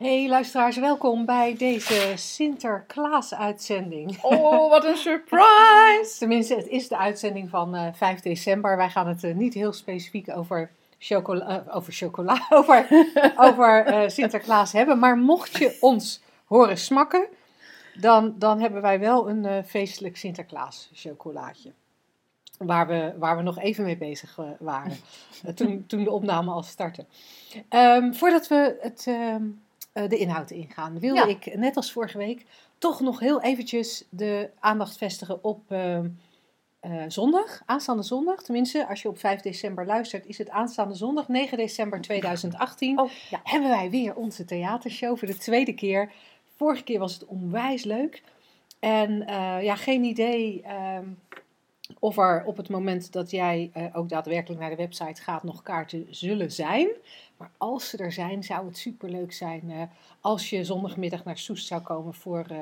Hey luisteraars, welkom bij deze Sinterklaas-uitzending. Oh, wat een surprise! Tenminste, het is de uitzending van eh 5 december. Wij gaan het eh, niet heel specifiek over chocola, eh, over, chocola over, over Sinterklaas hebben. Maar mocht je ons horen smakken, dan, dan hebben wij wel een feestelijk Sinterklaas-chocolaatje. Waar we, waar we nog even mee bezig waren toen, toen de opname al startte. Ehm, voordat we het, ehm, eh, de inhoud ingaan, wil Ja. ik, net als vorige week, toch nog heel eventjes de aandacht vestigen op ehm, eh, zondag, aanstaande zondag. Tenminste, als je op 5 december luistert, is het aanstaande zondag, 9 december 2018 Oh, ja. hebben wij weer onze theatershow voor de tweede keer. Vorige keer was het onwijs leuk. En eh, ja, geen idee ehm, of er op het moment dat jij eh, ook daadwerkelijk naar de website gaat nog kaarten zullen zijn. Maar als ze er zijn, zou het superleuk zijn eh, als je zondagmiddag naar Soest zou komen voor eh,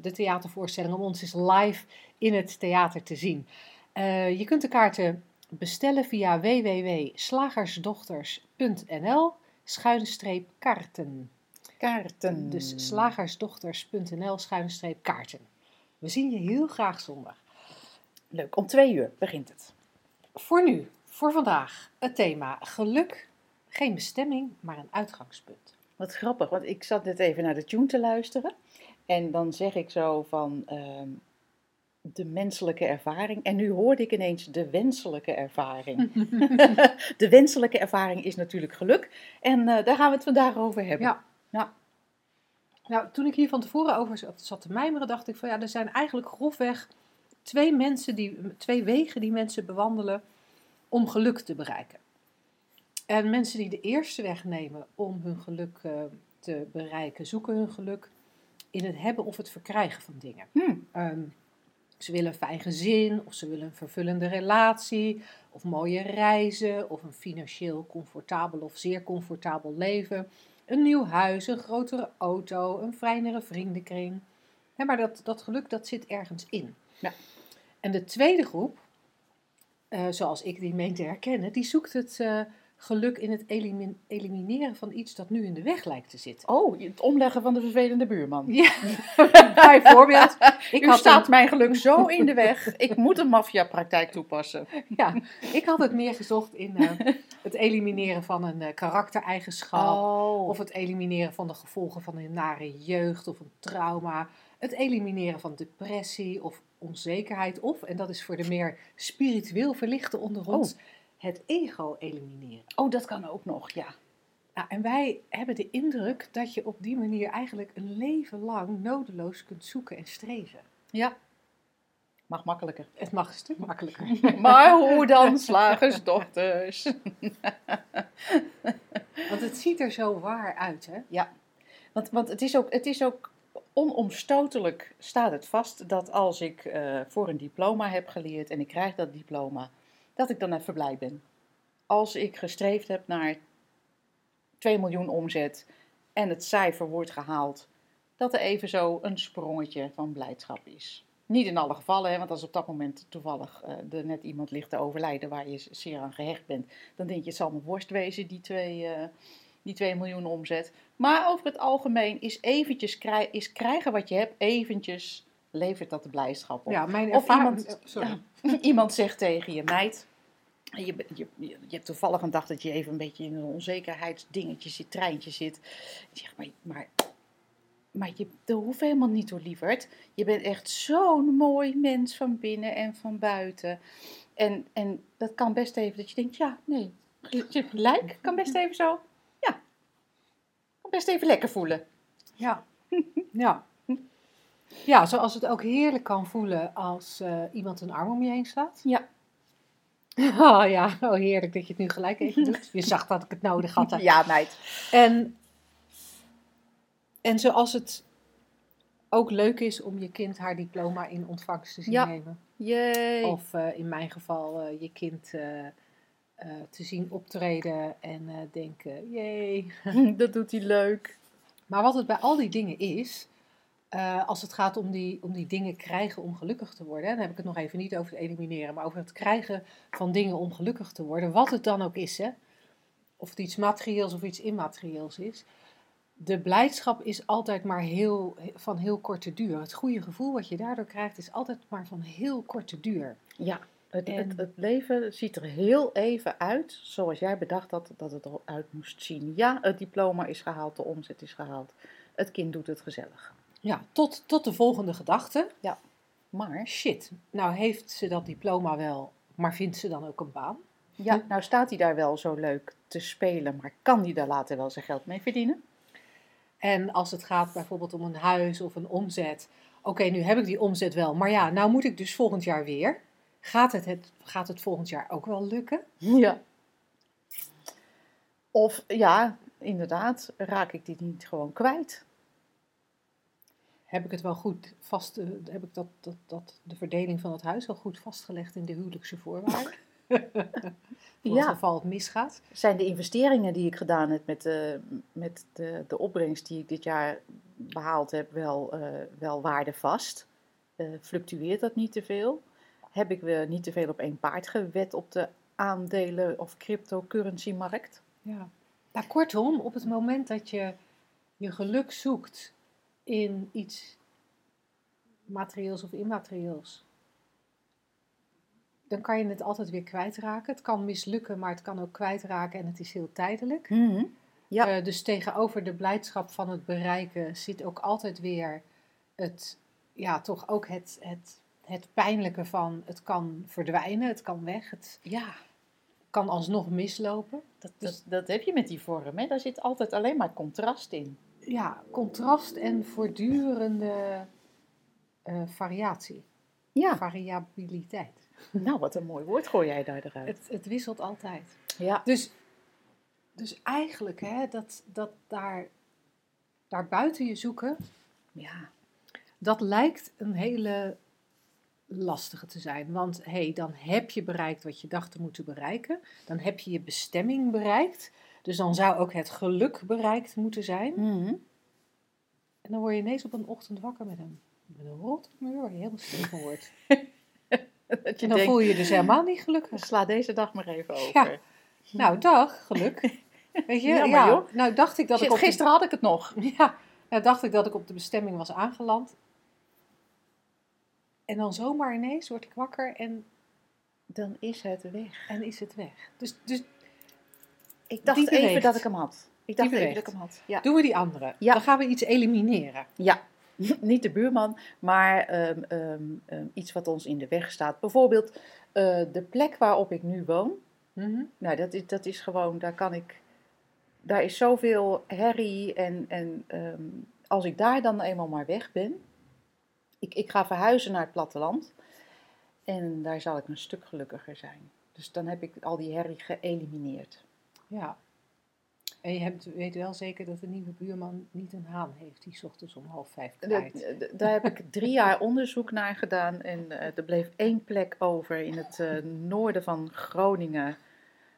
de theatervoorstelling. Om ons eens live in het theater te zien. Je kunt de kaarten bestellen via www.slagersdochters.nl schuine streep kaarten. Kaarten. Dus slagersdochters.nl schuine streep kaarten. We zien je heel graag zondag. Leuk, om twee uur begint het. Voor nu, voor vandaag, het thema geluk. Geen bestemming, maar een uitgangspunt. Wat grappig, want ik zat net even naar de tune te luisteren. En dan zeg ik zo van ehm, de menselijke ervaring. En nu hoorde ik ineens de wenselijke ervaring. de wenselijke ervaring is natuurlijk geluk. En eh, daar gaan we het vandaag over hebben. Ja. Ja. Nou, toen ik hier van tevoren over zat- zat te mijmeren, dacht ik van ja, er zijn eigenlijk grofweg twee, mensen die, twee wegen die mensen bewandelen om geluk te bereiken. En mensen die de eerste weg nemen om hun geluk eh, te bereiken, zoeken hun geluk in het hebben of het verkrijgen van dingen. Hm. Ehm, ze willen een fijn gezin, of ze willen een vervullende relatie, of mooie reizen, of een financieel comfortabel of zeer comfortabel leven. Een nieuw huis, een grotere auto, een fijnere vriendenkring. Maar dat, dat geluk, dat zit ergens in. Ja. En de tweede groep, eh, zoals ik die meen te herkennen, die zoekt het eh, geluk in het elimin- elimineren van iets dat nu in de weg lijkt te zitten. Oh, het omleggen van de vervelende buurman. Ja, bijvoorbeeld. Ik U had staat een- mijn geluk zo in de weg. Ik moet een maffiapraktijk toepassen. Ja, ik had het meer gezocht in eh, het elimineren van een karaktereigenschap. Oh. Of het elimineren van de gevolgen van een nare jeugd of een trauma. Het elimineren van depressie of onzekerheid. Of, en dat is voor de meer spiritueel verlichte onder ons, het ego elimineren. oh, dat kan ook nog, ja. Nou, en wij hebben de indruk dat je op die manier eigenlijk een leven lang nodeloos kunt zoeken en streven. Ja. Mag makkelijker. Het mag een stuk makkelijker. Maar hoe dan, slagersdochters? Want het ziet er zo waar uit, hè? Ja, want, want het, is ook, het is ook onomstotelijk staat het vast dat als ik eh, voor een diploma heb geleerd en ik krijg dat diploma, dat ik dan even blij ben. Als ik gestreefd heb naar 2 miljoen omzet en het cijfer wordt gehaald, dat er even zo een sprongetje van blijdschap is. Niet in alle gevallen, hè, want als op dat moment toevallig eh, er net iemand ligt te overlijden waar je zeer aan gehecht bent, dan denk je het zal mijn worst wezen, die 2 die 2 miljoen omzet. Maar over het algemeen is eventjes krij- is krijgen wat je hebt, eventjes levert dat de blijdschap op. Ja, mijn Of iemand- Sorry. Iemand zegt tegen je meid, je, je, je, hebt toevallig een dag dat je even een beetje in een onzekerheidsdingetje zit, treintje zit. Je zegt, maar, maar, maar je, dat hoeft helemaal niet hoor, lieverd. Je bent echt zo'n mooi mens van binnen en van buiten. En, en dat kan best even dat je denkt, ja, nee, gelijk, kan best even zo, best even lekker voelen. Ja. ja. Ja, zoals het ook heerlijk kan voelen als eh, iemand een arm om je heen slaat. Ja. Oh ja, oh heerlijk dat je het nu gelijk even doet. Je zag dat ik het nodig had. hè. Ja, meid. En, en zoals het ook leuk is om je kind haar diploma in ontvangst te zien Ja. nemen. Jee. Of eh, in mijn geval eh, je kind eh, te zien optreden en eh, denken, jee. dat doet hij leuk. Maar wat het bij al die dingen is, eh, als het gaat om die, om die dingen krijgen om gelukkig te worden, dan heb ik het nog even niet over het elimineren, maar over het krijgen van dingen om gelukkig te worden, wat het dan ook is, hè? of het iets materieels of iets immaterieels is. De blijdschap is altijd maar heel, van heel korte duur. Het goede gevoel wat je daardoor krijgt is altijd maar van heel korte duur. Ja, het, En- het, het leven ziet er heel even uit zoals jij bedacht had dat het eruit moest zien. Ja, het diploma is gehaald, de omzet is gehaald. Het kind doet het gezellig. Ja, tot, tot de volgende gedachte. Maar, Shit, nou heeft ze dat diploma wel, maar vindt ze dan ook een baan? ja, nou staat hij daar wel zo leuk te spelen, maar kan hij daar later wel zijn geld mee verdienen? En als het gaat bijvoorbeeld om een huis of een omzet. Oké, nu heb ik die omzet wel, maar ja, nou moet ik dus volgend jaar weer. Gaat het, het, gaat het volgend jaar ook wel lukken? Ja. Of ja, inderdaad, raak ik die niet gewoon kwijt? Heb ik het wel goed vast, eh, heb ik dat, dat, dat, de verdeling van het huis al goed vastgelegd in de huwelijkse voorwaarden? Voor het Ja. geval het misgaat. Zijn de investeringen die ik gedaan heb met, de, met de, de opbrengst die ik dit jaar behaald heb wel, eh, wel waardevast? Eh, fluctueert dat niet te veel? Heb ik weer niet te veel op één paard gewet op de aandelen- of cryptocurrency-markt? Ja. Nou, kortom, op het moment dat je je geluk zoekt in iets materieels of immaterieels, dan kan je het altijd weer kwijtraken. Het kan mislukken, maar het kan ook kwijtraken en het is heel tijdelijk. Ja. Eh, dus tegenover de blijdschap van het bereiken zit ook altijd weer het, ja, toch ook het, het, het pijnlijke van het kan verdwijnen, het kan weg, het Ja, kan alsnog mislopen. dat, dat, dat heb je met die vorm. Hè? Daar zit altijd alleen maar contrast in. ja, contrast en voortdurende eh, variatie, Ja, variabiliteit. nou wat een mooi woord gooi jij daar eruit. Het, het wisselt altijd. Ja, Dus, dus eigenlijk, hè, dat, dat daar, daar buiten je zoeken, ja. dat lijkt een hele lastige te zijn. Want hé, hey, dan heb je bereikt wat je dacht te moeten bereiken. Dan heb je je bestemming bereikt. Dus dan zou ook het geluk bereikt moeten zijn. Mhm. En dan word je ineens op een ochtend wakker met een, met een muur waar je helemaal stil van wordt. Dat je En dan denkt, voel je je dus helemaal niet gelukkig. sla deze dag maar even over. Ja. Nou, dag, geluk. Weet je, ja. joh. Nou, dacht ik dat Shit, ik op de- gisteren had ik het nog. Ja, nou dacht ik dat ik op de bestemming was aangeland. En dan zomaar ineens word ik wakker en, Dan is het weg. en is het weg. Dus, dus Ik dacht even dat ik hem had. Ik dacht even dat ik hem had. Ja. doen we die andere. Ja. Dan gaan we iets elimineren. ja. Niet de buurman, maar ehm, ehm, ehm, iets wat ons in de weg staat. Bijvoorbeeld eh, de plek waarop ik nu woon. Mhm. Nou, dat is, dat is gewoon, daar kan ik. Daar is zoveel herrie. En, en als ik daar dan eenmaal maar weg ben. Ik, ik ga verhuizen naar het platteland. En daar zal ik een stuk gelukkiger zijn. Dus dan heb ik al die herrie geëlimineerd. Ja. En je hebt, weet wel zeker dat de nieuwe buurman niet een haan heeft die 's ochtends om half vijf kraait. d- daar heb ik drie jaar onderzoek naar gedaan. En eh, er bleef één plek over in het eh, noorden van Groningen.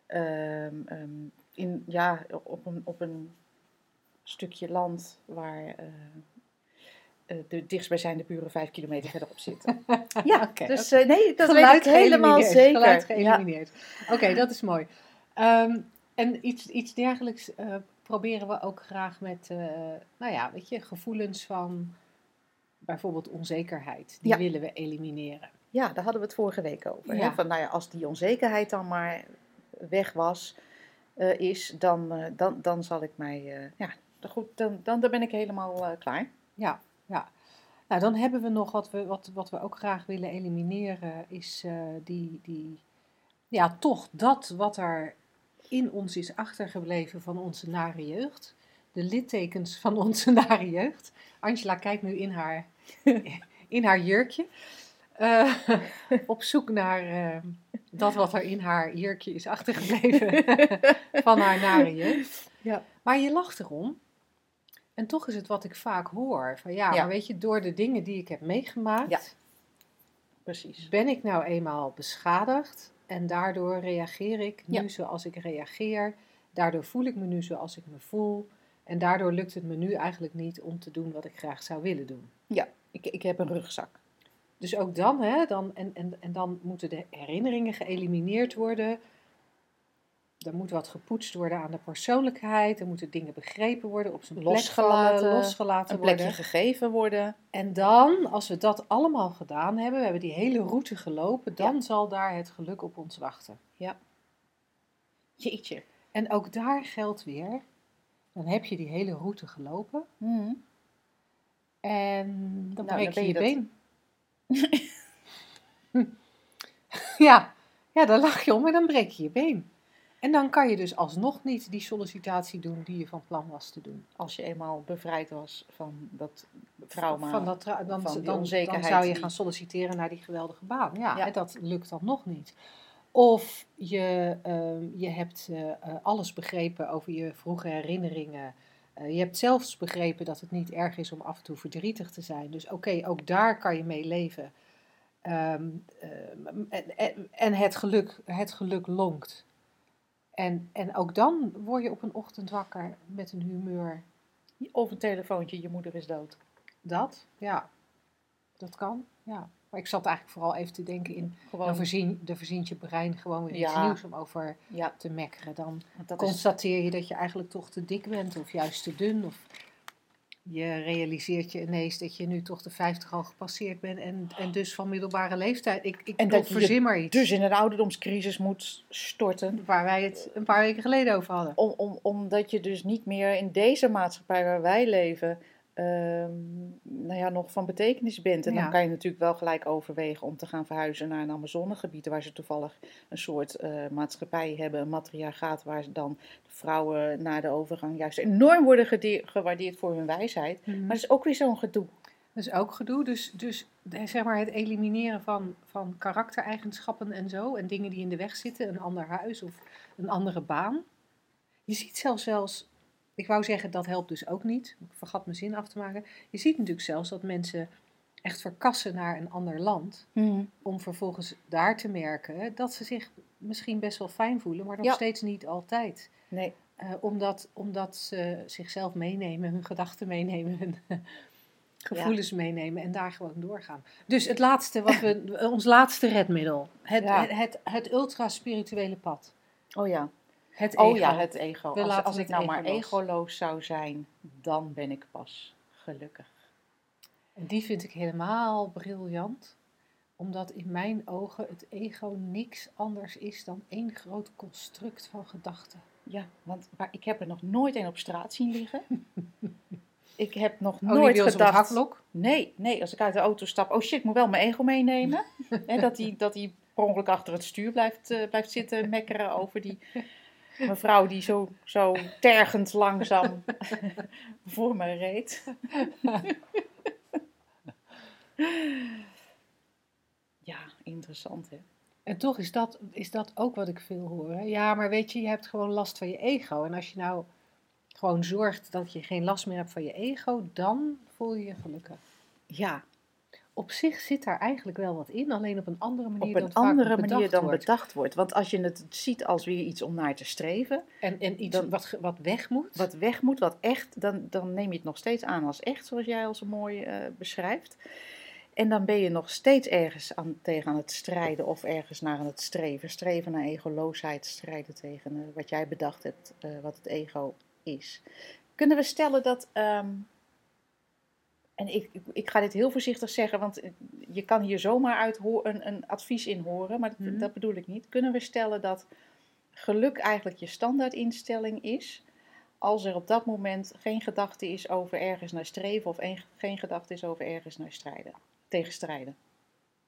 Ehm, ehm, in, ja, op een, op een stukje land waar eh, eh, de dichtstbijzijnde buren vijf kilometer verderop zitten. Ja, Oké, dus eh, nee, dat Geluid weet ik helemaal zeker. Geluid Ja. geëlimineerd. Oké, dat is mooi. Ehm, en iets, iets dergelijks eh, proberen we ook graag met, eh, nou ja, weet je, gevoelens van bijvoorbeeld onzekerheid. Die Ja. willen we elimineren. Ja, daar hadden we het vorige week over. Hè? Van, nou ja, als die onzekerheid dan maar weg was, eh, is, dan, eh, dan, dan zal ik mij, eh, ja, goed, dan, dan, dan ben ik helemaal eh, klaar. Ja, ja. Nou, dan hebben we nog wat we, wat, wat we ook graag willen elimineren, is eh, die, die, ja, toch dat wat er in ons is achtergebleven van onze nare jeugd. De littekens van onze nare jeugd. Angela kijkt nu in haar, in haar jurkje. eh, op zoek naar eh, dat wat er in haar jurkje is achtergebleven van haar nare jeugd. Ja. Maar je lacht erom. En toch is het wat ik vaak hoor. Van ja, Ja. maar weet je, door de dingen die ik heb meegemaakt, Ja. Precies. ben ik nou eenmaal beschadigd. en daardoor reageer ik nu Ja. zoals ik reageer. Daardoor voel ik me nu zoals ik me voel. En daardoor lukt het me nu eigenlijk niet om te doen wat ik graag zou willen doen. Ja, ik, ik heb een rugzak. Dus ook dan, hè, dan en, en, en dan moeten de herinneringen geëlimineerd worden. Er moet wat gepoetst worden aan de persoonlijkheid. Er moeten dingen begrepen worden, op zijn plek Losgelaten, vallen, losgelaten Een plekje worden. gegeven worden. En dan, als we dat allemaal gedaan hebben, we hebben die hele route gelopen, dan zal daar het geluk op ons wachten. Jeetje. En ook daar geldt weer, dan heb je die hele route gelopen Mhm. en dan Nou, breek dan je je been. ja, ja, dan lach je om en dan breek je je been. En dan kan je dus alsnog niet die sollicitatie doen die je van plan was te doen. Als je eenmaal bevrijd was van dat trauma. Van dat tra- dan, van dan, dan onzekerheid zou je gaan solliciteren naar die geweldige baan. Ja, Ja. en dat lukt dan nog niet. Of je, ehm, je hebt eh, eh, alles begrepen over je vroege herinneringen. Eh, je hebt zelfs begrepen dat het niet erg is om af en toe verdrietig te zijn. Dus oké, ook daar kan je mee leven. Ehm, ehm, en, en, en het, geluk, het geluk lonkt. En, en ook dan word je op een ochtend wakker met een humeur Of een telefoontje, je moeder is dood. dat, ja. Dat kan, ja. Maar ik zat eigenlijk vooral even te denken in... Dan Gewoon, dan verzint je brein gewoon weer iets Ja. nieuws om over ja, te mekkeren. Dan is, constateer je dat je eigenlijk toch te dik bent of juist te dun. Of je realiseert je ineens dat je nu toch de 50 al gepasseerd bent en, en dus van middelbare leeftijd. Ik, ik En dat verzin maar iets. dus in een ouderdomscrisis moet storten. Waar wij het een paar weken geleden over hadden. Om, om, omdat je dus niet meer in deze maatschappij waar wij leven, ehm, nou ja, nog van betekenis bent. En Ja. dan kan je natuurlijk wel gelijk overwegen om te gaan verhuizen naar een Amazonegebied, waar ze toevallig een soort eh, maatschappij hebben, een matriarchaat, waar ze dan de vrouwen na de overgang juist enorm worden gewaardeerd voor hun wijsheid. Maar dat is ook weer zo'n gedoe. Dat is ook gedoe. Dus, dus zeg maar het elimineren van, van karaktereigenschappen en zo. En dingen die in de weg zitten. Een ander huis of een andere baan. Je ziet zelfs zelfs... Ik wou zeggen, dat helpt dus ook niet. Ik vergat mijn zin af te maken. Je ziet natuurlijk zelfs dat mensen echt verkassen naar een ander land. Om vervolgens daar te merken dat ze zich misschien best wel fijn voelen. Maar nog Ja. steeds niet altijd. Nee, Eh, omdat, omdat ze zichzelf meenemen, hun gedachten meenemen, hun gevoelens meenemen en daar gewoon doorgaan. Dus het laatste, wat we, ons laatste redmiddel, het, Ja. het, het, het ultra-spirituele pad. oh ja. Het ego. Oh ja, het ego. We Als, als ik het nou ego maar egoloos zou zijn, dan ben ik pas gelukkig. En die vind ik helemaal briljant, omdat in mijn ogen het ego niks anders is dan één groot construct van gedachten. Ja, want maar ik heb er nog nooit een op straat zien liggen. ik heb nog Oh, die nooit het gedacht. Nee, nee, als ik uit de auto stap, oh shit, ik moet wel mijn ego meenemen. Dat hij dat die per ongeluk achter het stuur blijft, eh, blijft zitten mekkeren over die mevrouw die zo, zo tergend langzaam voor me reed. ja, interessant hè. En toch is dat, is dat ook wat ik veel hoor. hè. Ja, maar weet je, je hebt gewoon last van je ego. En als je nou gewoon zorgt dat je geen last meer hebt van je ego, dan voel je je gelukkig. Ja, Op zich zit daar eigenlijk wel wat in, alleen op een andere manier op een andere bedacht manier dan wordt. bedacht wordt. Want als je het ziet als weer iets om naar te streven, En, en iets Dan- wat, wat weg moet. wat weg moet, wat echt, dan, dan neem je het nog steeds aan als echt, zoals jij al zo mooi eh, beschrijft. En dan ben je nog steeds ergens aan, tegen aan het strijden of ergens naar aan het streven. Streven naar egoloosheid, strijden tegen eh, wat jij bedacht hebt, eh, wat het ego is. Kunnen we stellen dat, ehm, en ik, ik, ik ga dit heel voorzichtig zeggen, want eh, je kan hier zomaar uit een, een advies in horen, maar dat, Mhm. dat bedoel ik niet. Kunnen we stellen dat geluk eigenlijk je standaardinstelling is? als er op dat moment geen gedachte is over ergens naar streven of een- geen gedachte is over ergens naar strijden, tegen strijden.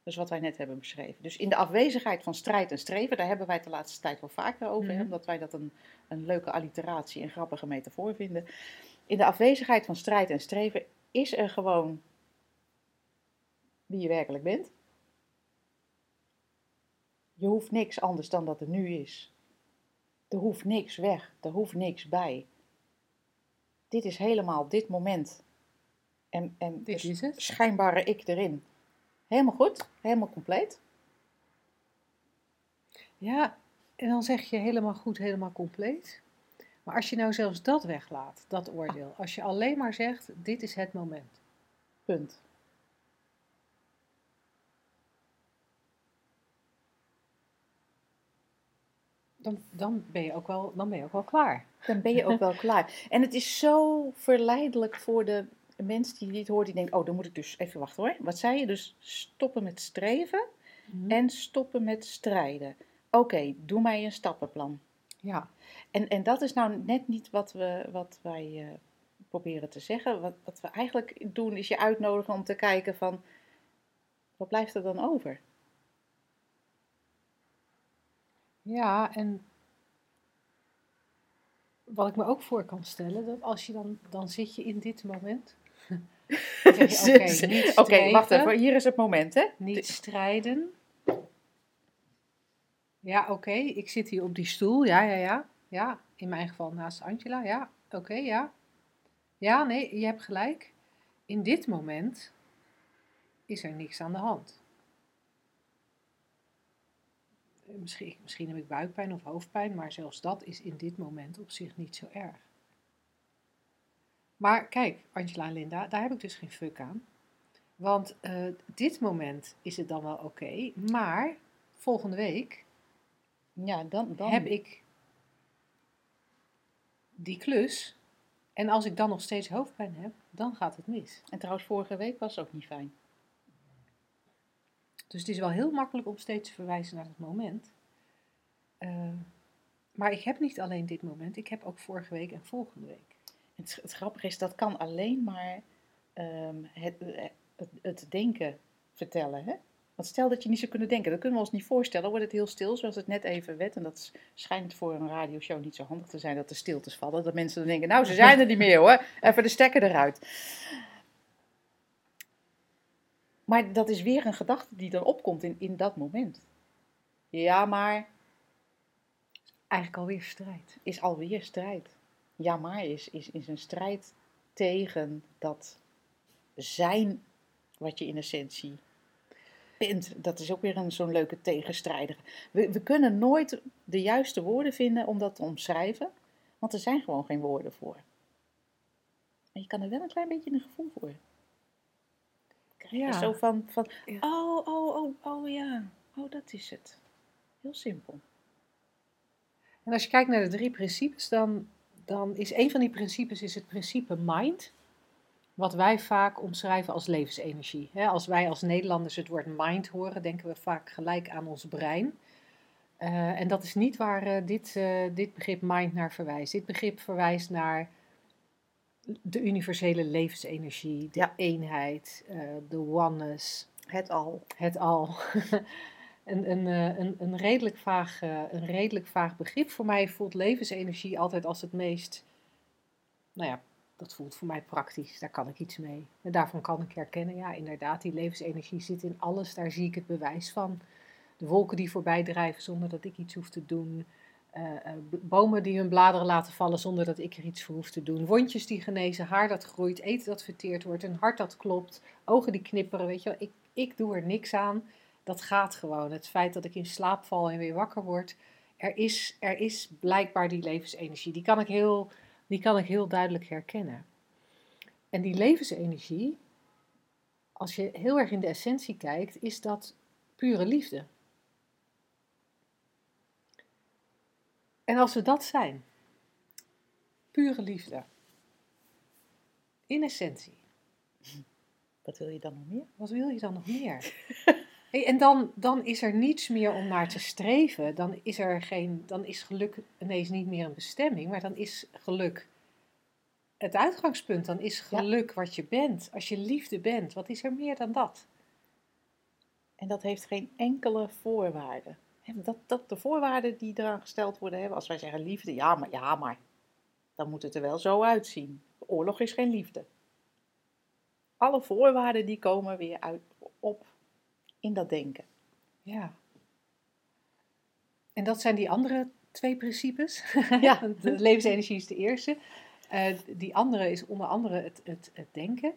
Dat is wat wij net hebben beschreven. Dus in de afwezigheid van strijd en streven, daar hebben wij het de laatste tijd wel vaker over, hè, Mhm. omdat wij dat een, een leuke alliteratie en grappige metafoor vinden. In de afwezigheid van strijd en streven is er gewoon wie je werkelijk bent. Je hoeft niks anders dan dat er nu is. Er hoeft niks weg, er hoeft niks bij dit is helemaal dit moment. En, en Dit is het. schijnbare ik erin. Helemaal goed, helemaal compleet. Ja, en dan zeg je helemaal goed, helemaal compleet. Maar als je nou zelfs dat weglaat, dat oordeel. Als je alleen maar zegt, dit is het moment. Punt. Dan, dan, ben je ook wel, dan ben je ook wel klaar. Dan ben je ook wel klaar. En het is zo verleidelijk voor de mensen die dit hoort, die denken, oh, dan moet ik dus even wachten hoor. Wat zei je? Dus stoppen met streven en stoppen met strijden. Oké, doe mij een stappenplan. Ja, En, en dat is nou net niet wat, we, wat wij eh, proberen te zeggen. Wat, wat we eigenlijk doen is je uitnodigen om te kijken van, wat blijft er dan over? ja, en wat ik me ook voor kan stellen, dat als je dan, dan zit je in dit moment. Oké, wacht even. Hier is het moment, hè? Niet strijden. Ja, oké, ik zit hier op die stoel. Ja, ja, ja. Ja, in mijn geval naast Angela. Ja, oké, ja. Ja, nee, je hebt gelijk. In dit moment is er niks aan de hand. Eh, Misschien, misschien heb ik buikpijn of hoofdpijn, maar zelfs dat is in dit moment op zich niet zo erg. Maar kijk, Angela en Linda, daar heb ik dus geen fuck aan. Want eh, dit moment is het dan wel oké, maar volgende week Ja, dan, dan heb ik die klus. En als ik dan nog steeds hoofdpijn heb, dan gaat het mis. En trouwens, vorige week was het ook niet fijn. Dus het is wel heel makkelijk om steeds te verwijzen naar het moment. Eh, maar ik heb niet alleen dit moment, ik heb ook vorige week en volgende week. Het, het grappige is, dat kan alleen maar ehm, het, het, het denken vertellen. Hè? Want stel dat je niet zou kunnen denken, dat kunnen we ons niet voorstellen. Wordt het heel stil, zoals het net even werd. En dat schijnt voor een radioshow niet zo handig te zijn dat de stiltes vallen. Dat mensen dan denken, nou ze zijn er niet meer hoor, even de stekker eruit. Maar dat is weer een gedachte die dan opkomt in, in dat moment. Ja, maar Eigenlijk alweer strijd. is alweer strijd. Ja, maar is, is, is een strijd tegen dat zijn wat je in essentie bent. Dat is ook weer een zo'n leuke tegenstrijdige. We, we kunnen nooit de juiste woorden vinden om dat te omschrijven, want er zijn gewoon geen woorden voor. Maar je kan er wel een klein beetje een gevoel voor. Krijg je Ja. Zo van, van Ja. oh, oh, oh, oh ja, oh dat is het. Heel simpel. En als je kijkt naar de drie principes, dan, dan is een van die principes is het principe mind. Wat wij vaak omschrijven als levensenergie. Als wij als Nederlanders het woord mind horen, denken we vaak gelijk aan ons brein. Eh, en dat is niet waar eh, dit, eh, dit begrip mind naar verwijst. Dit begrip verwijst naar de universele levensenergie, de Ja. eenheid, de oneness, Het al. het al. een, een, een, een, redelijk vaag, een redelijk vaag begrip. Voor mij voelt levensenergie altijd als het meest. Nou ja, dat voelt voor mij praktisch. Daar kan ik iets mee. En daarvan kan ik herkennen, ja, inderdaad, die levensenergie zit in alles. Daar zie ik het bewijs van. De wolken die voorbij drijven zonder dat ik iets hoef te doen. Eh, eh, bomen die hun bladeren laten vallen zonder dat ik er iets voor hoef te doen. Wondjes die genezen, haar dat groeit, eten dat verteerd wordt, een hart dat klopt, ogen die knipperen. Weet je wel, ik, ik doe er niks aan. Dat gaat gewoon. Het feit dat ik in slaap val en weer wakker word. Er is, er is blijkbaar die levensenergie. Die kan, ik heel, die kan ik heel duidelijk herkennen. En die levensenergie, als je heel erg in de essentie kijkt, is dat pure liefde. En als we dat zijn, pure liefde, in essentie, Wat wil je dan nog meer? wat wil je dan nog meer? Hey, en dan, dan is er niets meer om naar te streven. Dan is, er geen, dan is geluk ineens niet meer een bestemming, maar dan is geluk het uitgangspunt. Dan is geluk wat je bent. Als je liefde bent, wat is er meer dan dat? En dat heeft geen enkele voorwaarde. Dat, dat de voorwaarden die eraan gesteld worden, hè, als wij zeggen liefde, ja maar, ja maar, dan moet het er wel zo uitzien. Oorlog is geen liefde. Alle voorwaarden die komen weer uit, op in dat denken. Ja. En dat zijn die andere twee principes. Ja. de levensenergie is de eerste. Eh, die andere is onder andere het, het, het denken.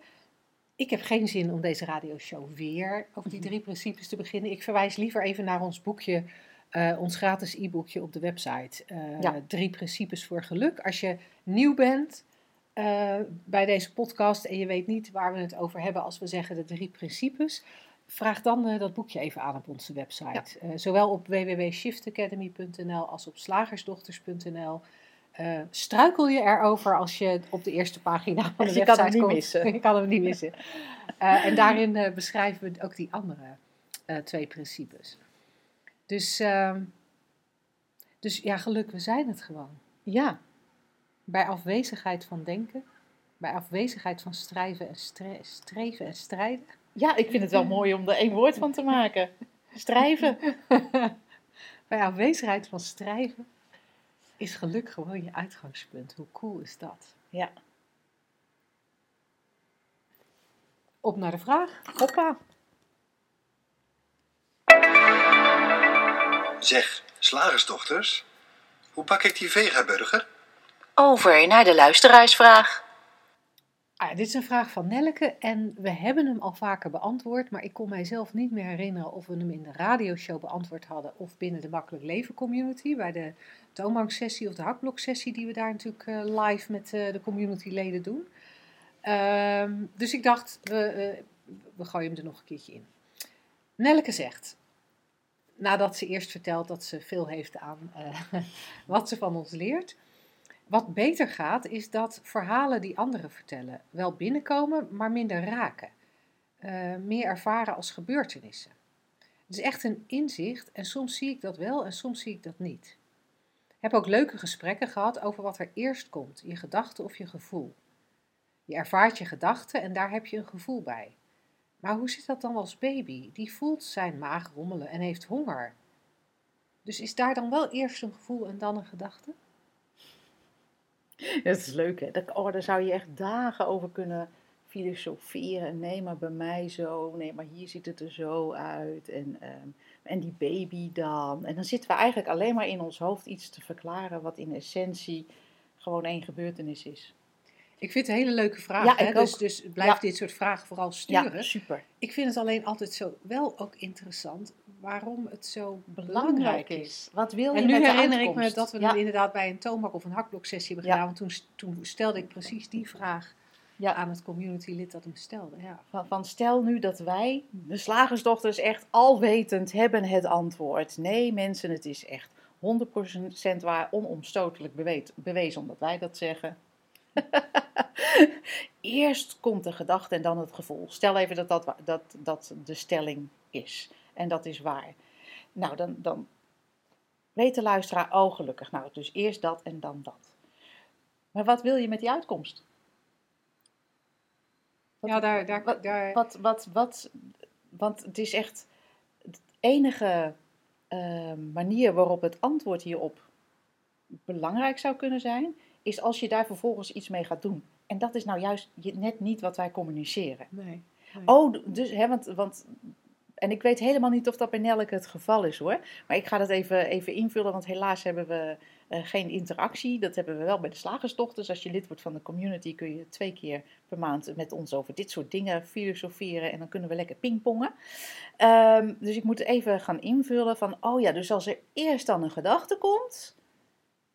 Ik heb geen zin om deze radioshow weer over die drie principes te beginnen. Ik verwijs liever even naar ons boekje eh, ons gratis e-boekje op de website. Eh, Ja. Drie principes voor geluk. Als je nieuw bent bij deze podcast en je weet niet waar we het over hebben als we zeggen de drie principes, vraag dan eh, dat boekje even aan op onze website. Eh, zowel op www.shiftacademy.nl als op slagersdochters.nl. Eh, struikel je erover als je op de eerste pagina van de Je website kan hem niet komt. missen. je kan hem niet missen. En daarin beschrijven we ook die andere twee principes. Dus, ehm, dus ja, geluk, we zijn het gewoon. Ja, Bij afwezigheid van denken, bij afwezigheid van strijven en stre- streven en strijden. Ja, ik vind het wel mooi om er één woord van te maken. Strijven. bij afwezigheid van strijven is geluk gewoon je uitgangspunt. Hoe cool is dat? Ja. Op naar de vraag. Hoppa. Zeg, slagersdochters, hoe pak ik die vegaburger? Over naar de luisteraarsvraag. Ah, dit is een vraag van Nelleke en we hebben hem al vaker beantwoord, maar ik kon mijzelf niet meer herinneren of we hem in de radioshow beantwoord hadden of binnen de Makkelijk Leven community, bij de toonbanksessie of de hakbloksessie die we daar natuurlijk eh, live met eh, de communityleden doen. Ehm, dus ik dacht, we, eh, we gooien hem er nog een keertje in. Nelleke zegt, nadat ze eerst vertelt dat ze veel heeft aan wat ze van ons leert, wat beter gaat, is dat verhalen die anderen vertellen wel binnenkomen, maar minder raken. Eh, meer ervaren als gebeurtenissen. Het is echt een inzicht en soms zie ik dat wel en soms zie ik dat niet. Ik heb ook leuke gesprekken gehad over wat er eerst komt, je gedachte of je gevoel. Je ervaart je gedachten en daar heb je een gevoel bij. Maar hoe zit dat dan als baby? Die voelt zijn maag rommelen en heeft honger. Dus is daar dan wel eerst een gevoel en dan een gedachte? Dat is leuk, hè? Daar, oh, daar zou je echt dagen over kunnen filosoferen. Nee, maar bij mij zo. Nee, maar hier ziet het er zo uit. En, ehm, en die baby dan. En dan zitten we eigenlijk alleen maar in ons hoofd iets te verklaren... wat in essentie gewoon één gebeurtenis is. Ik vind het een hele leuke vraag. Ja, hè? Dus, dus blijf Ja. dit soort vragen vooral sturen. Ja, super. Ik vind het alleen altijd zo wel ook interessant waarom het zo Belangrijk is. Wat wil je En nu met herinner ik me dat we ja. inderdaad bij een toonbak of een hakbloksessie hebben gedaan. Want toen, toen stelde ik precies die vraag Ja. aan het communitylid dat hem stelde. Ja. Van, van stel nu dat wij, de slagersdochters, echt alwetend hebben het antwoord. Nee mensen, het is echt 100% waar, onomstotelijk beweet, bewezen omdat wij dat zeggen. Eerst komt de gedachte en dan het gevoel. Stel even dat dat, dat, dat de stelling is. En dat is waar. Nou, dan, dan weet de luisteraar, oh gelukkig. Nou, dus eerst dat en dan dat. Maar wat wil je met die uitkomst? Wat- Ja, daar, daar, wat- daar, wat, wat, wat, want het is echt de enige eh, manier waarop het antwoord hierop belangrijk zou kunnen zijn, is als je daar vervolgens iets mee gaat doen. En dat is nou juist net niet wat wij communiceren. nee. nee. Oh, dus, hè, want, want, en ik weet helemaal niet of dat bij Nelleke het geval is hoor. Maar ik ga dat even, even invullen, want helaas hebben we eh, geen interactie. Dat hebben we wel bij de slagersdochters. Als je lid wordt van de community kun je twee keer per maand met ons over dit soort dingen filosoferen. En dan kunnen we lekker pingpongen. Ehm, dus ik moet even gaan invullen van, oh ja, dus als er eerst dan een gedachte komt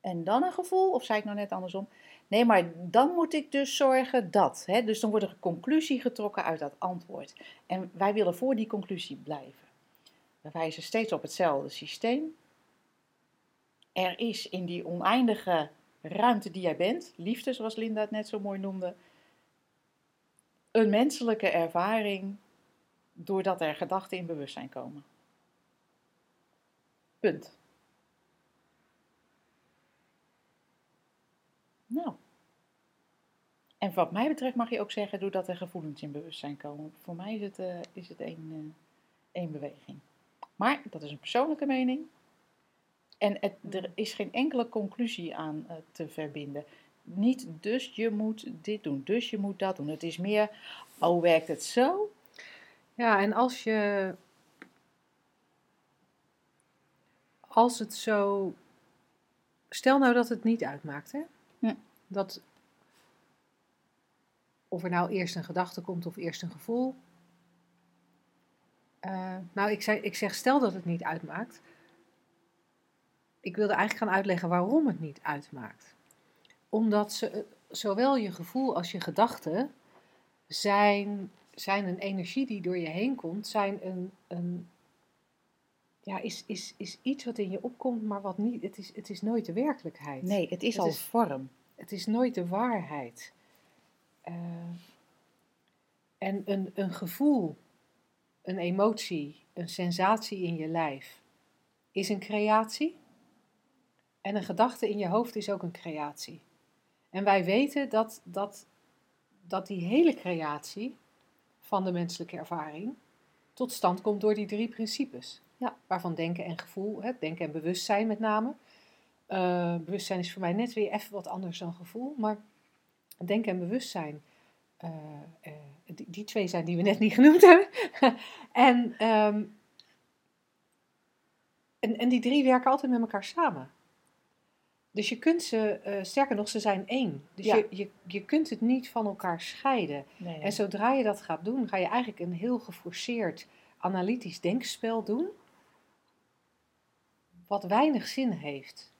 en dan een gevoel, of zei ik nou net andersom? Nee, maar dan moet ik dus zorgen dat. Hè? Dus dan wordt er een conclusie getrokken uit dat antwoord. En wij willen voor die conclusie blijven. We wijzen steeds op hetzelfde systeem. Er is in die oneindige ruimte die jij bent, liefde zoals Linda het net zo mooi noemde, een menselijke ervaring doordat er gedachten in bewustzijn komen. Punt. Nou. En wat mij betreft mag je ook zeggen, doordat er gevoelens in bewustzijn komen. Voor mij is het, eh, is het één, eh, één beweging. Maar dat is een persoonlijke mening. En het, er is geen enkele conclusie aan eh, te verbinden. Niet dus je moet dit doen, dus je moet dat doen. Het is meer, oh werkt het zo? Ja, en als je. Als het zo. Stel nou dat het niet uitmaakt, hè? Dat. Of er nou eerst een gedachte komt of eerst een gevoel. Eh, nou, ik, zei, ik zeg stel dat het niet uitmaakt. ik wilde eigenlijk gaan uitleggen waarom het niet uitmaakt. Omdat ze, eh, zowel je gevoel als je gedachten zijn, zijn een energie die door je heen komt, zijn een, een ja, is, is, is iets wat in je opkomt, maar wat niet, het is, het is nooit de werkelijkheid. Nee, het is Het al is- vorm. Het is nooit de waarheid. Eh, en een, een gevoel, een emotie, een sensatie in je lijf is een creatie. En een gedachte in je hoofd is ook een creatie. En wij weten dat, dat, dat die hele creatie van de menselijke ervaring tot stand komt door die drie principes. Ja. Waarvan denken en gevoel, hè, denken en bewustzijn met name. Eh, bewustzijn is voor mij net weer even wat anders dan gevoel, maar denken en bewustzijn, eh, eh, die, die twee zijn die we net niet genoemd hebben. en, ehm, en, en die drie werken altijd met elkaar samen. Dus je kunt ze, eh, sterker nog, ze zijn één. Dus Ja. je, je, je kunt het niet van elkaar scheiden. Nee. En zodra je dat gaat doen, ga je eigenlijk een heel geforceerd analytisch denkspel doen, wat weinig zin heeft.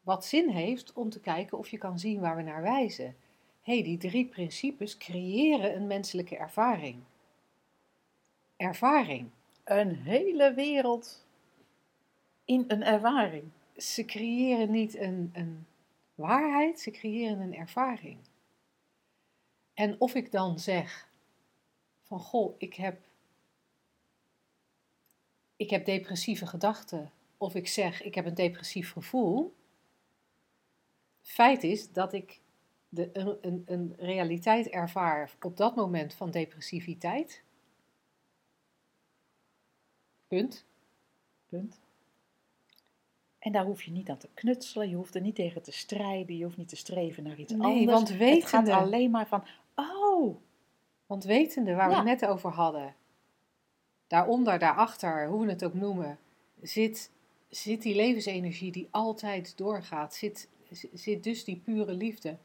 Wat zin heeft om te kijken of je kan zien waar we naar wijzen. Hé, hey, die drie principes creëren een menselijke ervaring. Ervaring. Een hele wereld in een ervaring. Ze creëren niet een, een waarheid, ze creëren een ervaring. En of ik dan zeg van goh, ik heb, ik heb depressieve gedachten, of ik zeg ik heb een depressief gevoel. Feit is dat ik de, een, een, realiteit ervaar op dat moment van depressiviteit. Punt. Punt. En daar hoef je niet aan te knutselen, je hoeft er niet tegen te strijden, je hoeft niet te streven naar iets Nee, anders. want Het gaat wetende- alleen maar van, oh, Want wetende waar we het net over hadden, daaronder, daarachter, hoe we het ook noemen, zit, zit die levensenergie die altijd doorgaat. Zit, zit dus die pure liefde.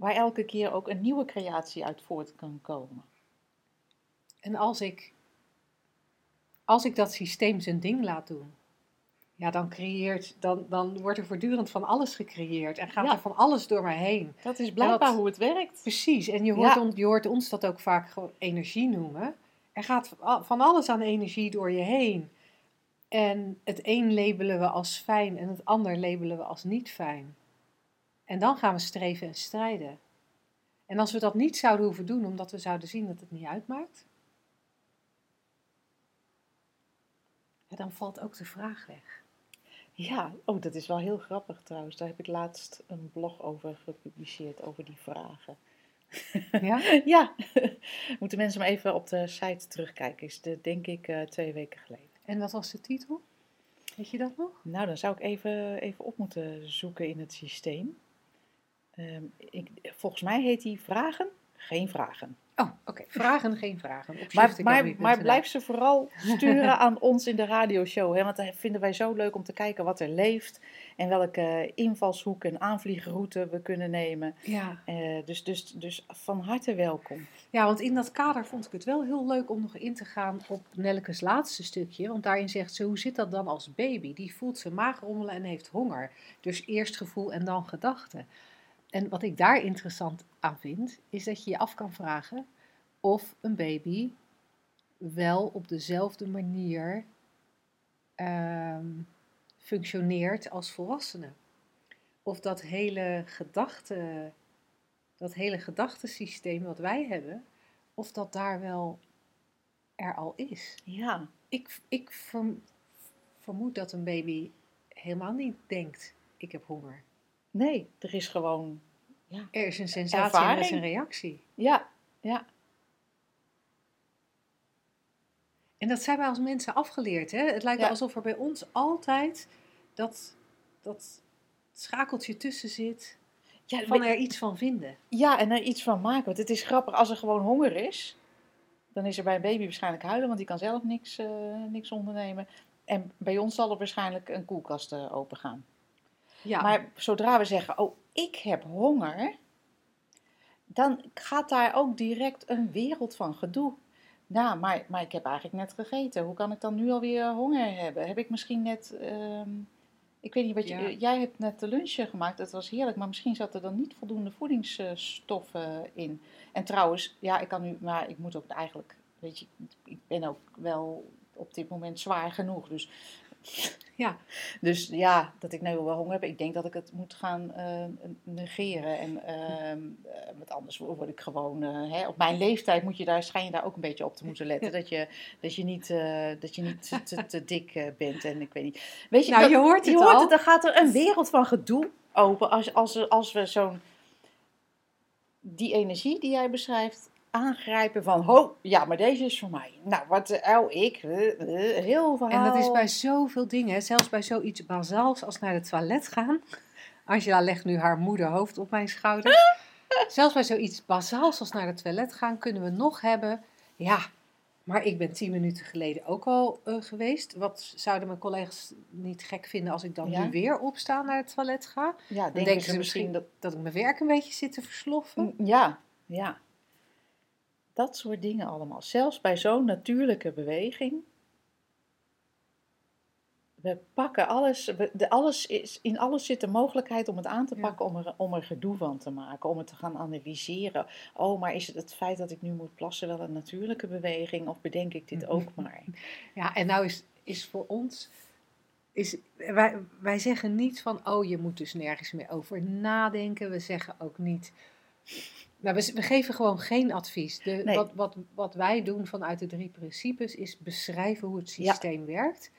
Waar elke keer ook een nieuwe creatie uit voort kan komen. En als ik, als ik dat systeem zijn ding laat doen, ja, dan, creëert, dan, dan wordt er voortdurend van alles gecreëerd en gaat Ja. er van alles door mij heen. Dat is blijkbaar dat- hoe het werkt. Precies, en je hoort, Ja. on- je hoort ons dat ook vaak energie noemen. Er gaat van- van alles aan energie door je heen. En het een labelen we als fijn en het ander labelen we als niet fijn. En dan gaan we streven en strijden. En als we dat niet zouden hoeven doen, omdat we zouden zien dat het niet uitmaakt, dan valt ook de vraag weg. Ja, oh, dat is wel heel grappig trouwens. Daar heb ik laatst een blog over gepubliceerd, over die vragen. Ja? ja, moeten mensen maar even op de site terugkijken. Is de, denk ik eh, twee weken geleden. En wat was de titel? Weet je dat nog? Nou, dan zou ik even, even op moeten zoeken in het systeem. Ehm, ik, volgens mij heet die Vragen, geen vragen. Oh, oké. Vragen, geen vragen. Op Maar, maar, blijf ze vooral sturen aan ons in de radioshow. Hè? Want dat vinden wij zo leuk om te kijken wat er leeft. En welke invalshoek en aanvliegroute we kunnen nemen. Ja. Eh, dus, dus, dus van harte welkom. ja, want in dat kader vond ik het wel heel leuk om nog in te gaan op Nellekes laatste stukje. Want daarin zegt ze, hoe zit dat dan als baby? Die voelt zijn maag rommelen en heeft honger. Dus eerst gevoel en dan gedachte. En wat ik daar interessant aan vind, is dat je je af kan vragen of een baby wel op dezelfde manier ehm, functioneert als volwassenen. Of dat hele gedachte, dat hele gedachtesysteem wat wij hebben, of dat daar wel er al is. Ja, Ik, ik verm- vermoed dat een baby helemaal niet denkt, ik heb honger. Nee, er is gewoon. Er is een sensatie en er is een reactie. Ja, ja, En dat zijn wij als mensen afgeleerd. Hè? Het lijkt Ja. alsof er bij ons altijd dat, dat schakeltje tussen zit ja, van er iets van vinden. ja, en er iets van maken. Want het is grappig, als er gewoon honger is, dan is er bij een baby waarschijnlijk huilen, want die kan zelf niks, eh, niks ondernemen. En bij ons zal er waarschijnlijk een koelkast eh, open gaan. Ja, Maar zodra we zeggen, oh, ik heb honger, dan gaat daar ook direct een wereld van gedoe. Nou, maar, maar ik heb eigenlijk net gegeten. Hoe kan ik dan nu alweer honger hebben? Heb ik misschien net, ehm, Ik weet niet wat je. Ja. eh, Jij hebt net de lunch eh, gemaakt, dat was heerlijk, maar misschien zat er dan niet voldoende voedingsstoffen in. En trouwens, ja, ik kan nu, maar ik moet ook eigenlijk, weet je, ik ben ook wel op dit moment zwaar genoeg. Dus Ja. Dus ja, dat ik nu wel honger heb. Ik denk dat ik het moet gaan eh, negeren. En ehm, eh, want anders word ik gewoon. eh, hè, op mijn leeftijd moet je daar, schijn je daar ook een beetje op te moeten letten. Dat je, dat je niet, dat je niet te, te, te dik bent. En ik weet niet. Weet je, Nou, dat- je hoort het je hoort al. het. Dan gaat er een wereld van gedoe open. Als, als, als we zo'n. Die energie die jij beschrijft. Aangrijpen van, ho, ja, maar deze is voor mij. Nou, wat, eh, oh, ik, eh, eh, heel verhaal. En dat is bij zoveel dingen, zelfs bij zoiets bazaals als naar het toilet gaan. Angela legt nu haar moederhoofd op mijn schouder. zelfs bij zoiets bazaals als naar het toilet gaan kunnen we nog hebben. Ja, maar ik ben tien minuten geleden ook al geweest. Wat zouden mijn collega's niet gek vinden als ik dan Ja? nu weer opsta naar het toilet ga? Ja, Dan denken ze misschien dat... Dat ik mijn werk een beetje zit te versloffen. Ja, ja. Dat soort dingen allemaal. Zelfs bij zo'n natuurlijke beweging. We pakken alles, we, de, alles is, in alles zit de mogelijkheid om het aan te Ja. pakken, om er, om er gedoe van te maken, om het te gaan analyseren. Oh, maar is het het feit dat ik nu moet plassen wel een natuurlijke beweging of bedenk ik dit ook maar? Ja, en nou is, is voor ons. Is, wij, wij zeggen niet van, oh, je moet dus nergens meer over nadenken. We zeggen ook niet. Nou, we, we geven gewoon geen advies. De, Nee. wat, wat, wat wij doen vanuit de drie principes is beschrijven hoe het Ja. systeem werkt.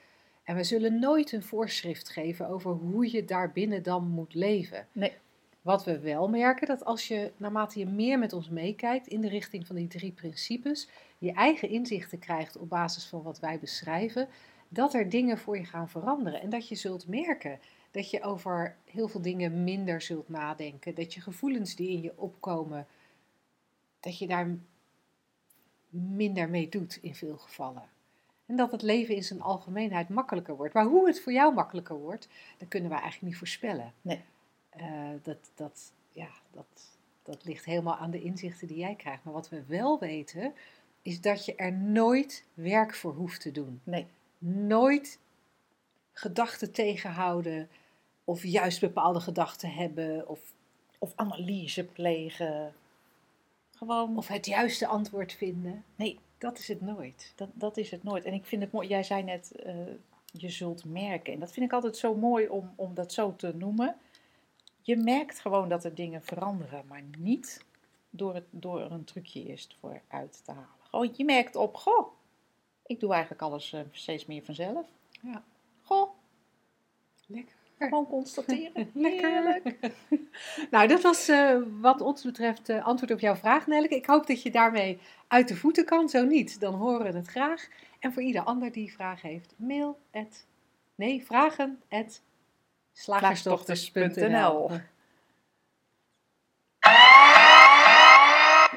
En we zullen nooit een voorschrift geven over hoe je daarbinnen dan moet leven. Nee. Wat we wel merken, dat als je naarmate je meer met ons meekijkt in de richting van die drie principes, je eigen inzichten krijgt op basis van wat wij beschrijven, dat er dingen voor je gaan veranderen. En dat je zult merken dat je over heel veel dingen minder zult nadenken. Dat je gevoelens die in je opkomen, dat je daar minder mee doet in veel gevallen. En dat het leven in zijn algemeenheid makkelijker wordt. Maar hoe het voor jou makkelijker wordt, dat kunnen wij eigenlijk niet voorspellen. Nee. Eh, dat, dat, ja, dat, dat ligt helemaal aan de inzichten die jij krijgt. Maar wat we wel weten, is dat je er nooit werk voor hoeft te doen. Nee, Nooit gedachten tegenhouden, of juist bepaalde gedachten hebben, of, of analyse plegen. Gewoon, of het juiste antwoord vinden. nee, Dat is het nooit. Dat, dat is het nooit. En ik vind het mooi, jij zei net, eh, je zult merken. En dat vind ik altijd zo mooi om, om dat zo te noemen. Je merkt gewoon dat er dingen veranderen, maar niet door, het, door er een trucje eerst voor uit te halen. Gewoon, je merkt op, goh, ik doe eigenlijk alles eh, steeds meer vanzelf. Ja. Goh, Lekker. Gewoon constateren. Lekker. Heerlijk. Nou, dat was eh, wat ons betreft eh, antwoord op jouw vraag, Nelleke. Ik hoop dat je daarmee uit de voeten kan. Zo niet, dan horen we het graag. En voor ieder ander die vraag heeft, mail at, nee, vragen at slagersdochters.nl.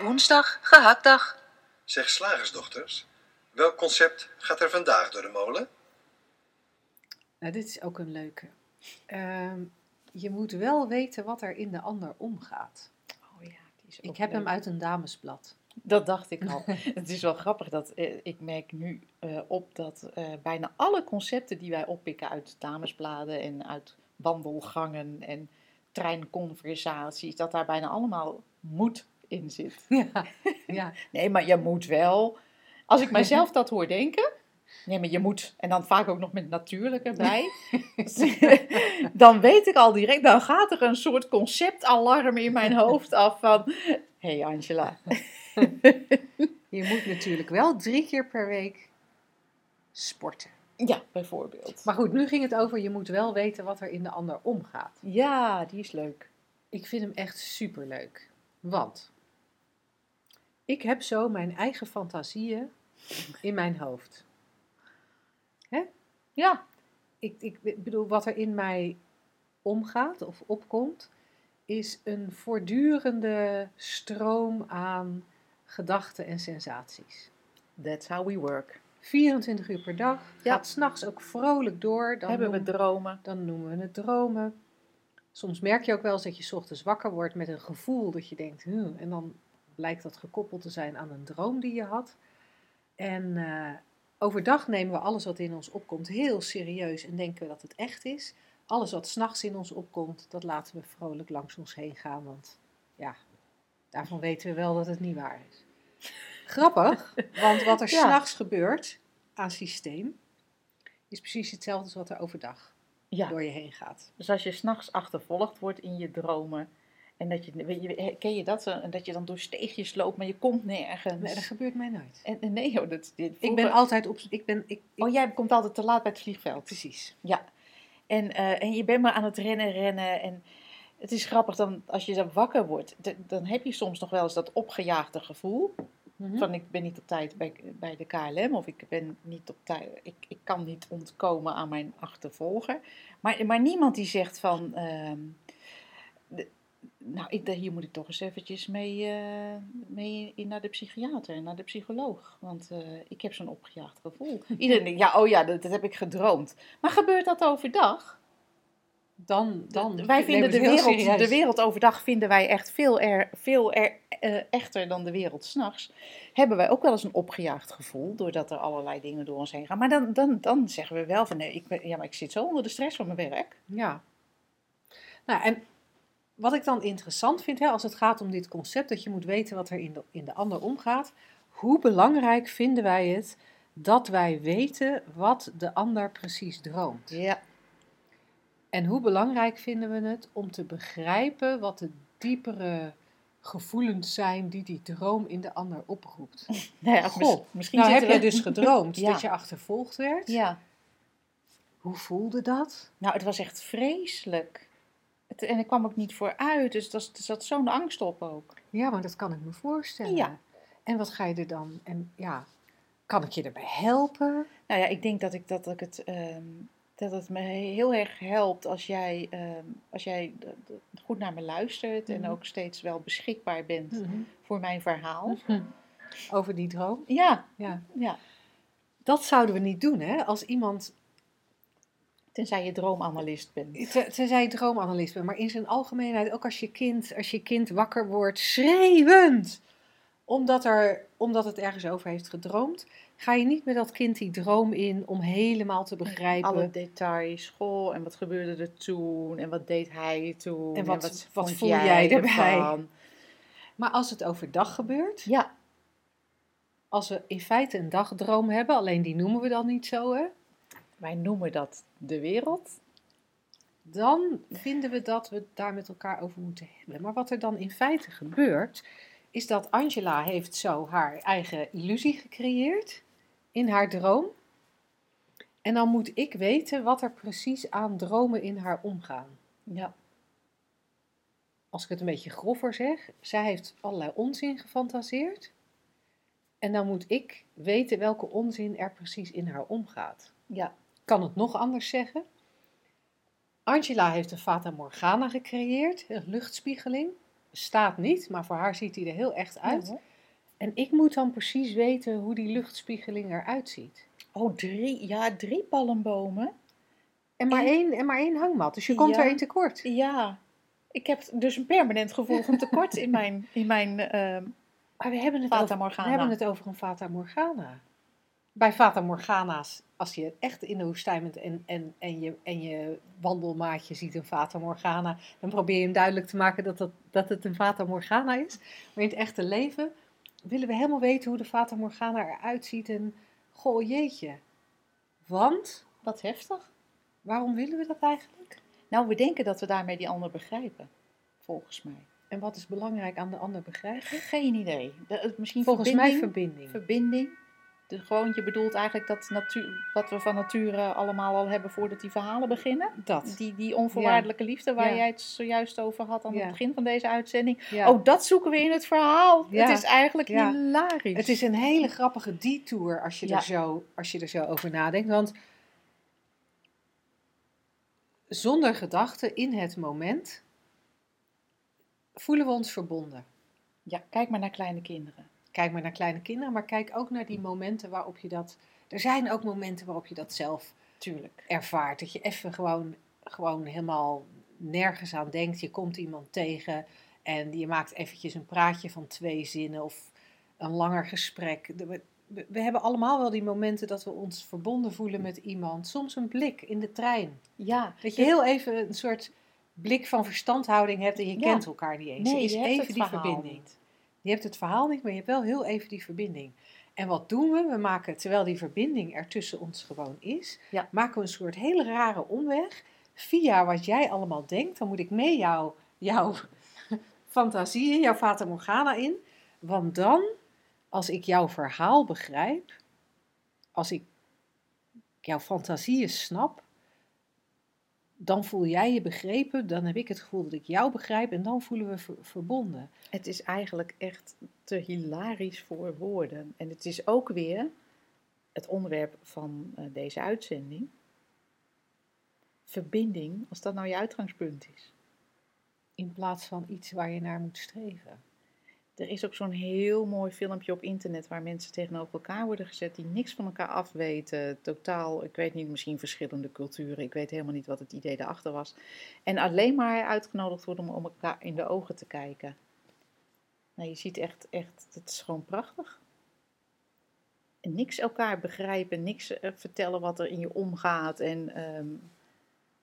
Woensdag, gehaktdag. Zeg slagersdochters, welk concept gaat er vandaag door de molen? Nou, dit is ook een leuke. Ehm, je moet wel weten wat er in de ander omgaat. Oh ja, die is Ik heb hem uit een damesblad. Dat dacht ik al. het is wel grappig dat eh, ik merk nu eh, op dat eh, bijna alle concepten die wij oppikken uit damesbladen en uit wandelgangen en treinconversaties, dat daar bijna allemaal moed in zit. Ja, ja. Nee, maar je moet wel. Als ik mijzelf dat hoor denken. Nee, maar je moet. En dan vaak ook nog met natuurlijk erbij. dan weet ik al direct. Dan gaat er een soort conceptalarm in mijn hoofd af van. Hé hey Angela. Je moet natuurlijk wel drie keer per week sporten. Ja, bijvoorbeeld. Maar goed, nu ging het over je moet wel weten wat er in de ander omgaat. Ja, die is leuk. Ik vind hem echt superleuk. Want ik heb zo mijn eigen fantasieën in mijn hoofd. Ja, Ik, ik bedoel, wat er in mij omgaat of opkomt, is een voortdurende stroom aan gedachten en sensaties. that's how we work. 24 uur per dag, Ja. gaat s'nachts ook vrolijk door. Dan Hebben we dromen? Dan noemen we het dromen. Soms merk je ook wel eens dat je 's ochtends wakker wordt met een gevoel dat je denkt, "Huh," en dan blijkt dat gekoppeld te zijn aan een droom die je had. En eh, overdag nemen we alles wat in ons opkomt heel serieus en denken we dat het echt is. alles wat s'nachts in ons opkomt, dat laten we vrolijk langs ons heen gaan. Want ja, daarvan weten we wel dat het niet waar is. Grappig, want wat er Ja. s'nachts gebeurt aan systeem, is precies hetzelfde als wat er overdag Ja, door je heen gaat. dus als je s'nachts achtervolgd wordt in je dromen. En dat je, weet je, ken je dat? En dat je dan door steegjes loopt, maar je komt nergens. Nee, dat gebeurt mij nooit. En, en nee joh, dat, dit, Ik ben altijd op. Ik ben, ik, ik- Oh, jij komt altijd te laat bij het vliegveld. precies. Ja. En, eh, en je bent maar aan het rennen, rennen. En het is grappig, dan, als je dan wakker wordt, dan heb je soms nog wel eens dat opgejaagde gevoel. Mhm. Van ik ben niet op tijd bij, bij de KLM of ik ben niet op tijd. Ik, ik kan niet ontkomen aan mijn achtervolger. Maar, maar niemand die zegt van. ehm, de- nou, ik, hier moet ik toch eens eventjes mee, eh, mee in naar de psychiater, naar de psycholoog. Want eh, ik heb zo'n opgejaagd gevoel. Iedereen denkt, ja, oh ja, dat, dat heb ik gedroomd. Maar gebeurt dat overdag? Dan, dan wij vinden de wereld, de wereld overdag vinden wij echt veel, er, veel er, eh, echter dan de wereld s'nachts. Hebben wij ook wel eens een opgejaagd gevoel, doordat er allerlei dingen door ons heen gaan. Maar dan, dan, dan zeggen we wel van, nee, ik, ben, ja, maar ik zit zo onder de stress van mijn werk. Ja. Nou, en wat ik dan interessant vind, hè, als het gaat om dit concept, dat je moet weten wat er in de, in de ander omgaat. Hoe belangrijk vinden wij het dat wij weten wat de ander precies droomt? Ja, En hoe belangrijk vinden we het om te begrijpen wat de diepere gevoelens zijn die die droom in de ander oproept? nou ja, Goh, mis- misschien nou heb jij we- dus gedroomd Ja. dat je achtervolgd werd. Ja, Hoe voelde dat? nou, het was echt vreselijk. Het, en ik kwam ook niet vooruit, dus er zat zo'n angst op ook. Ja, maar dat kan ik me voorstellen. Ja. En wat ga je er dan? En ja, kan ik je erbij helpen? Nou ja, ik denk dat, ik, dat, ik het, ehm, dat het me heel erg helpt als jij, ehm, als jij goed naar me luistert en Mhm. ook steeds wel beschikbaar bent voor mijn verhaal. Over die droom? Ja, Ja. ja. Dat zouden we niet doen, hè? Als iemand, Tenzij je droomanalist bent. te- tenzij je droomanalist bent, maar in zijn algemeenheid, ook als je kind, als je kind wakker wordt, schreeuwend, omdat, er, omdat het ergens over heeft gedroomd, ga je niet met dat kind die droom in om helemaal te begrijpen. Alle details, school en wat gebeurde er toen en wat deed hij toen En wat- wat voel jij erbij? ervan? Maar als het overdag gebeurt, Ja, als we in feite een dagdroom hebben, alleen die noemen we dan niet zo, hè? Wij noemen dat de wereld. dan vinden we dat we het daar met elkaar over moeten hebben. Maar wat er dan in feite gebeurt, is dat Angela heeft zo haar eigen illusie gecreëerd in haar droom. En dan moet ik weten wat er precies aan dromen in haar omgaan. Ja, Als ik het een beetje grover zeg, zij heeft allerlei onzin gefantaseerd. En dan moet ik weten welke onzin er precies in haar omgaat. ja, kan het nog anders zeggen. Angela heeft een Fata Morgana gecreëerd, een luchtspiegeling. Bestaat niet, maar voor haar ziet hij er heel echt uit. Ja. En ik moet dan precies weten hoe die luchtspiegeling eruit ziet. Oh, drie, ja, drie palmbomen. En maar, En- één, en maar één hangmat, dus je komt Ja. er één tekort. Ja, ik heb dus een permanent gevoel van tekort in mijn, in mijn ehm, Maar we hebben het, Fata over, we hebben het over een Fata Morgana. Bij Fata Morgana's, als je echt in de woestijn bent en, en, en, je, en je wandelmaatje ziet een Fata Morgana, dan probeer je hem duidelijk te maken dat, dat, dat het een Fata Morgana is. Maar in het echte leven willen we helemaal weten hoe de Fata Morgana eruit ziet. En goh, jeetje. Want, Wat heftig. waarom willen we dat eigenlijk? Nou, we denken dat we daarmee die ander begrijpen. Volgens mij. En wat is belangrijk aan de ander begrijpen? Geen idee. De- misschien Volgens verbinding. mij verbinding. verbinding. De, gewoon, je bedoelt eigenlijk dat natuur, wat we van nature allemaal al hebben voordat die verhalen beginnen. Dat. Die, die onvoorwaardelijke liefde waar Ja. jij het zojuist over had aan Ja. het begin van deze uitzending. Oh, dat zoeken we in het verhaal. Het is eigenlijk hilarisch. Het is een hele grappige detour als je, er, zo, als je er zo over nadenkt. Want zonder gedachten in het moment voelen we ons verbonden. Ja, kijk maar naar kleine kinderen. Kijk maar naar kleine kinderen, maar kijk ook naar die momenten waarop je dat. Er zijn ook momenten waarop je dat zelf Tuurlijk. ervaart. Dat je even gewoon, gewoon helemaal nergens aan denkt. Je komt iemand tegen en je maakt eventjes een praatje van twee zinnen of een langer gesprek. We, we hebben allemaal wel die momenten dat we ons verbonden voelen met iemand. Soms een blik in de trein. Ja, Dat je heel even een soort blik van verstandhouding hebt en je Ja. kent elkaar niet eens. Nee, er is even die verbinding. Je hebt het verhaal niet, maar je hebt wel heel even die verbinding. En wat doen we? We maken, terwijl die verbinding er tussen ons gewoon is, Ja. maken we een soort hele rare omweg via wat jij allemaal denkt. Dan moet ik mee jou, jouw fantasieën, jouw Fata Morgana in. Want dan, als ik jouw verhaal begrijp, als ik jouw fantasieën snap, dan voel jij je begrepen, dan heb ik het gevoel dat ik jou begrijp en dan voelen we ver- verbonden. Het is eigenlijk echt te hilarisch voor woorden. En het is ook weer het onderwerp van eh, deze uitzending. Verbinding, als dat nou je uitgangspunt is. In plaats van iets waar je naar moet streven. Er is ook zo'n heel mooi filmpje op internet waar mensen tegenover elkaar worden gezet die niks van elkaar afweten. Totaal, ik weet niet, misschien verschillende culturen. Ik weet helemaal niet wat het idee daarachter was. En alleen maar uitgenodigd worden om, elkaar in de ogen te kijken. Nou, je ziet echt, echt, het is gewoon prachtig. En niks elkaar begrijpen, niks eh, vertellen wat er in je omgaat. En ehm,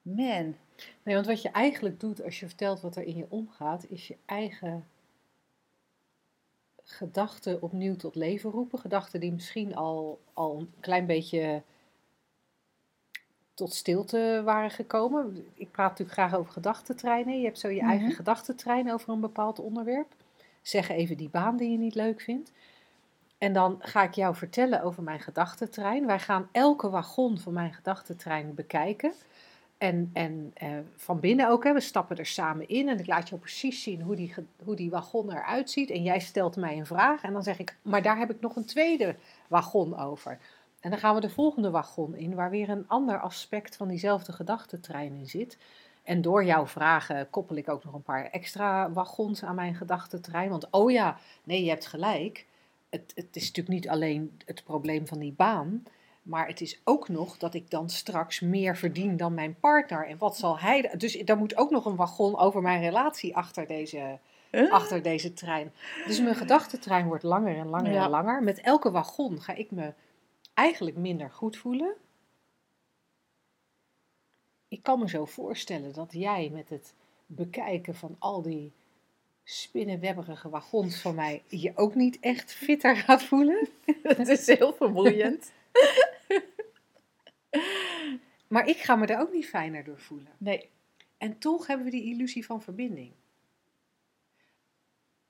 man, Nee, want wat je eigenlijk doet als je vertelt wat er in je omgaat, is je eigen gedachten opnieuw tot leven roepen. Gedachten die misschien al, al een klein beetje tot stilte waren gekomen. Ik praat natuurlijk graag over gedachtentreinen. Je hebt zo je eigen Mhm. gedachtentrein over een bepaald onderwerp. Zeg even die baan die je niet leuk vindt. En dan ga ik jou vertellen over mijn gedachtentrein. Wij gaan elke wagon van mijn gedachtentrein bekijken. En, en eh, van binnen ook, hè, we stappen er samen in en ik laat jou precies zien hoe die, hoe die wagon eruit ziet. En jij stelt mij een vraag en dan zeg ik, maar daar heb ik nog een tweede wagon over. En dan gaan we de volgende wagon in, waar weer een ander aspect van diezelfde gedachtentrein in zit. En door jouw vragen koppel ik ook nog een paar extra wagons aan mijn gedachtentrein. Want oh ja, nee, je hebt gelijk. Het, het is natuurlijk niet alleen het probleem van die baan. Maar het is ook nog dat ik dan straks meer verdien dan mijn partner. En wat zal hij. Dus daar moet ook nog een wagon over mijn relatie achter deze, achter deze trein. Dus mijn gedachtentrein wordt langer en langer Ja. en langer. Met elke wagon ga ik me eigenlijk minder goed voelen. Ik kan me zo voorstellen dat jij met het bekijken van al die spinnenwebberige wagons van mij je ook niet echt fitter gaat voelen. het is heel vermoeiend. Maar ik ga me daar ook niet fijner door voelen. Nee, En toch hebben we die illusie van verbinding.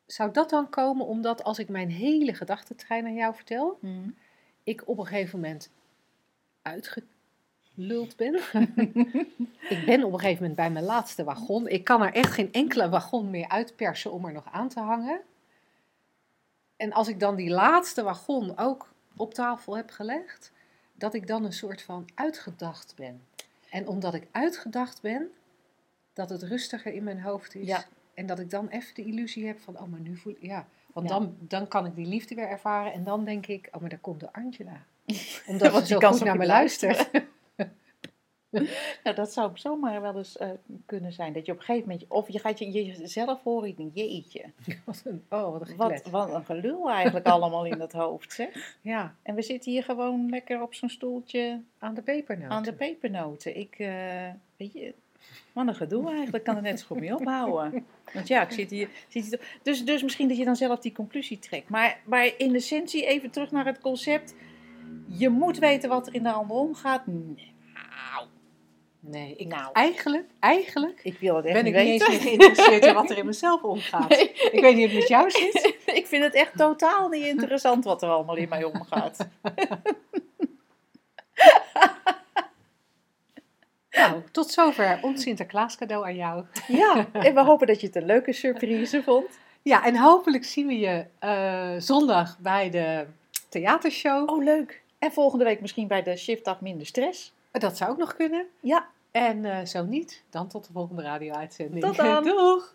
Zou dat dan komen omdat als ik mijn hele gedachtentrein aan jou vertel, ik op een gegeven moment uitgeluld ben? ik ben op een gegeven moment bij mijn laatste wagon. Ik kan er echt geen enkele wagon meer uitpersen om er nog aan te hangen. En als ik dan die laatste wagon ook op tafel heb gelegd, dat ik dan een soort van uitgedacht ben. En omdat ik uitgedacht ben, dat het rustiger in mijn hoofd is. Ja. En dat ik dan even de illusie heb van, oh, maar nu voel ik, ja. Want Ja. Dan, dan kan ik die liefde weer ervaren. En dan denk ik, oh, maar daar komt de Angela. Omdat ze zo goed naar me luistert. Nou, dat zou zomaar wel eens eh, kunnen zijn. Dat je op een gegeven moment, of je gaat je, jezelf horen, denk, jeetje, Wat een, oh, wat een wat, wat een gelul eigenlijk allemaal in dat hoofd, zeg. Ja, En we zitten hier gewoon lekker op zo'n stoeltje aan de pepernoten. aan de pepernoten. Ik, eh, weet je, wat een gedoe eigenlijk, ik kan er net zo goed mee ophouden. Want ja, ik zit hier, zit hier dus, dus misschien dat je dan zelf die conclusie trekt. Maar, maar in essentie, even terug naar het concept. Je moet weten wat er in de ander omgaat. Nee, Nee, ik, Nou. eigenlijk, eigenlijk ik wil het echt ben niet ik niet eens geïnteresseerd in wat er in mezelf omgaat. Nee. Ik weet niet hoe het met jou zit. Ik vind het echt totaal niet interessant wat er allemaal in mij omgaat. Nou, tot zover ons Sinterklaas cadeau aan jou. Ja, en we hopen dat je het een leuke surprise vond. Ja, en hopelijk zien we je eh, zondag bij de theatershow. Oh, leuk. En volgende week misschien bij de shiftdag minder stress. Dat zou ook nog kunnen. Ja, En eh, zo niet, dan tot de volgende radio-uitzending. Tot dan. Doeg!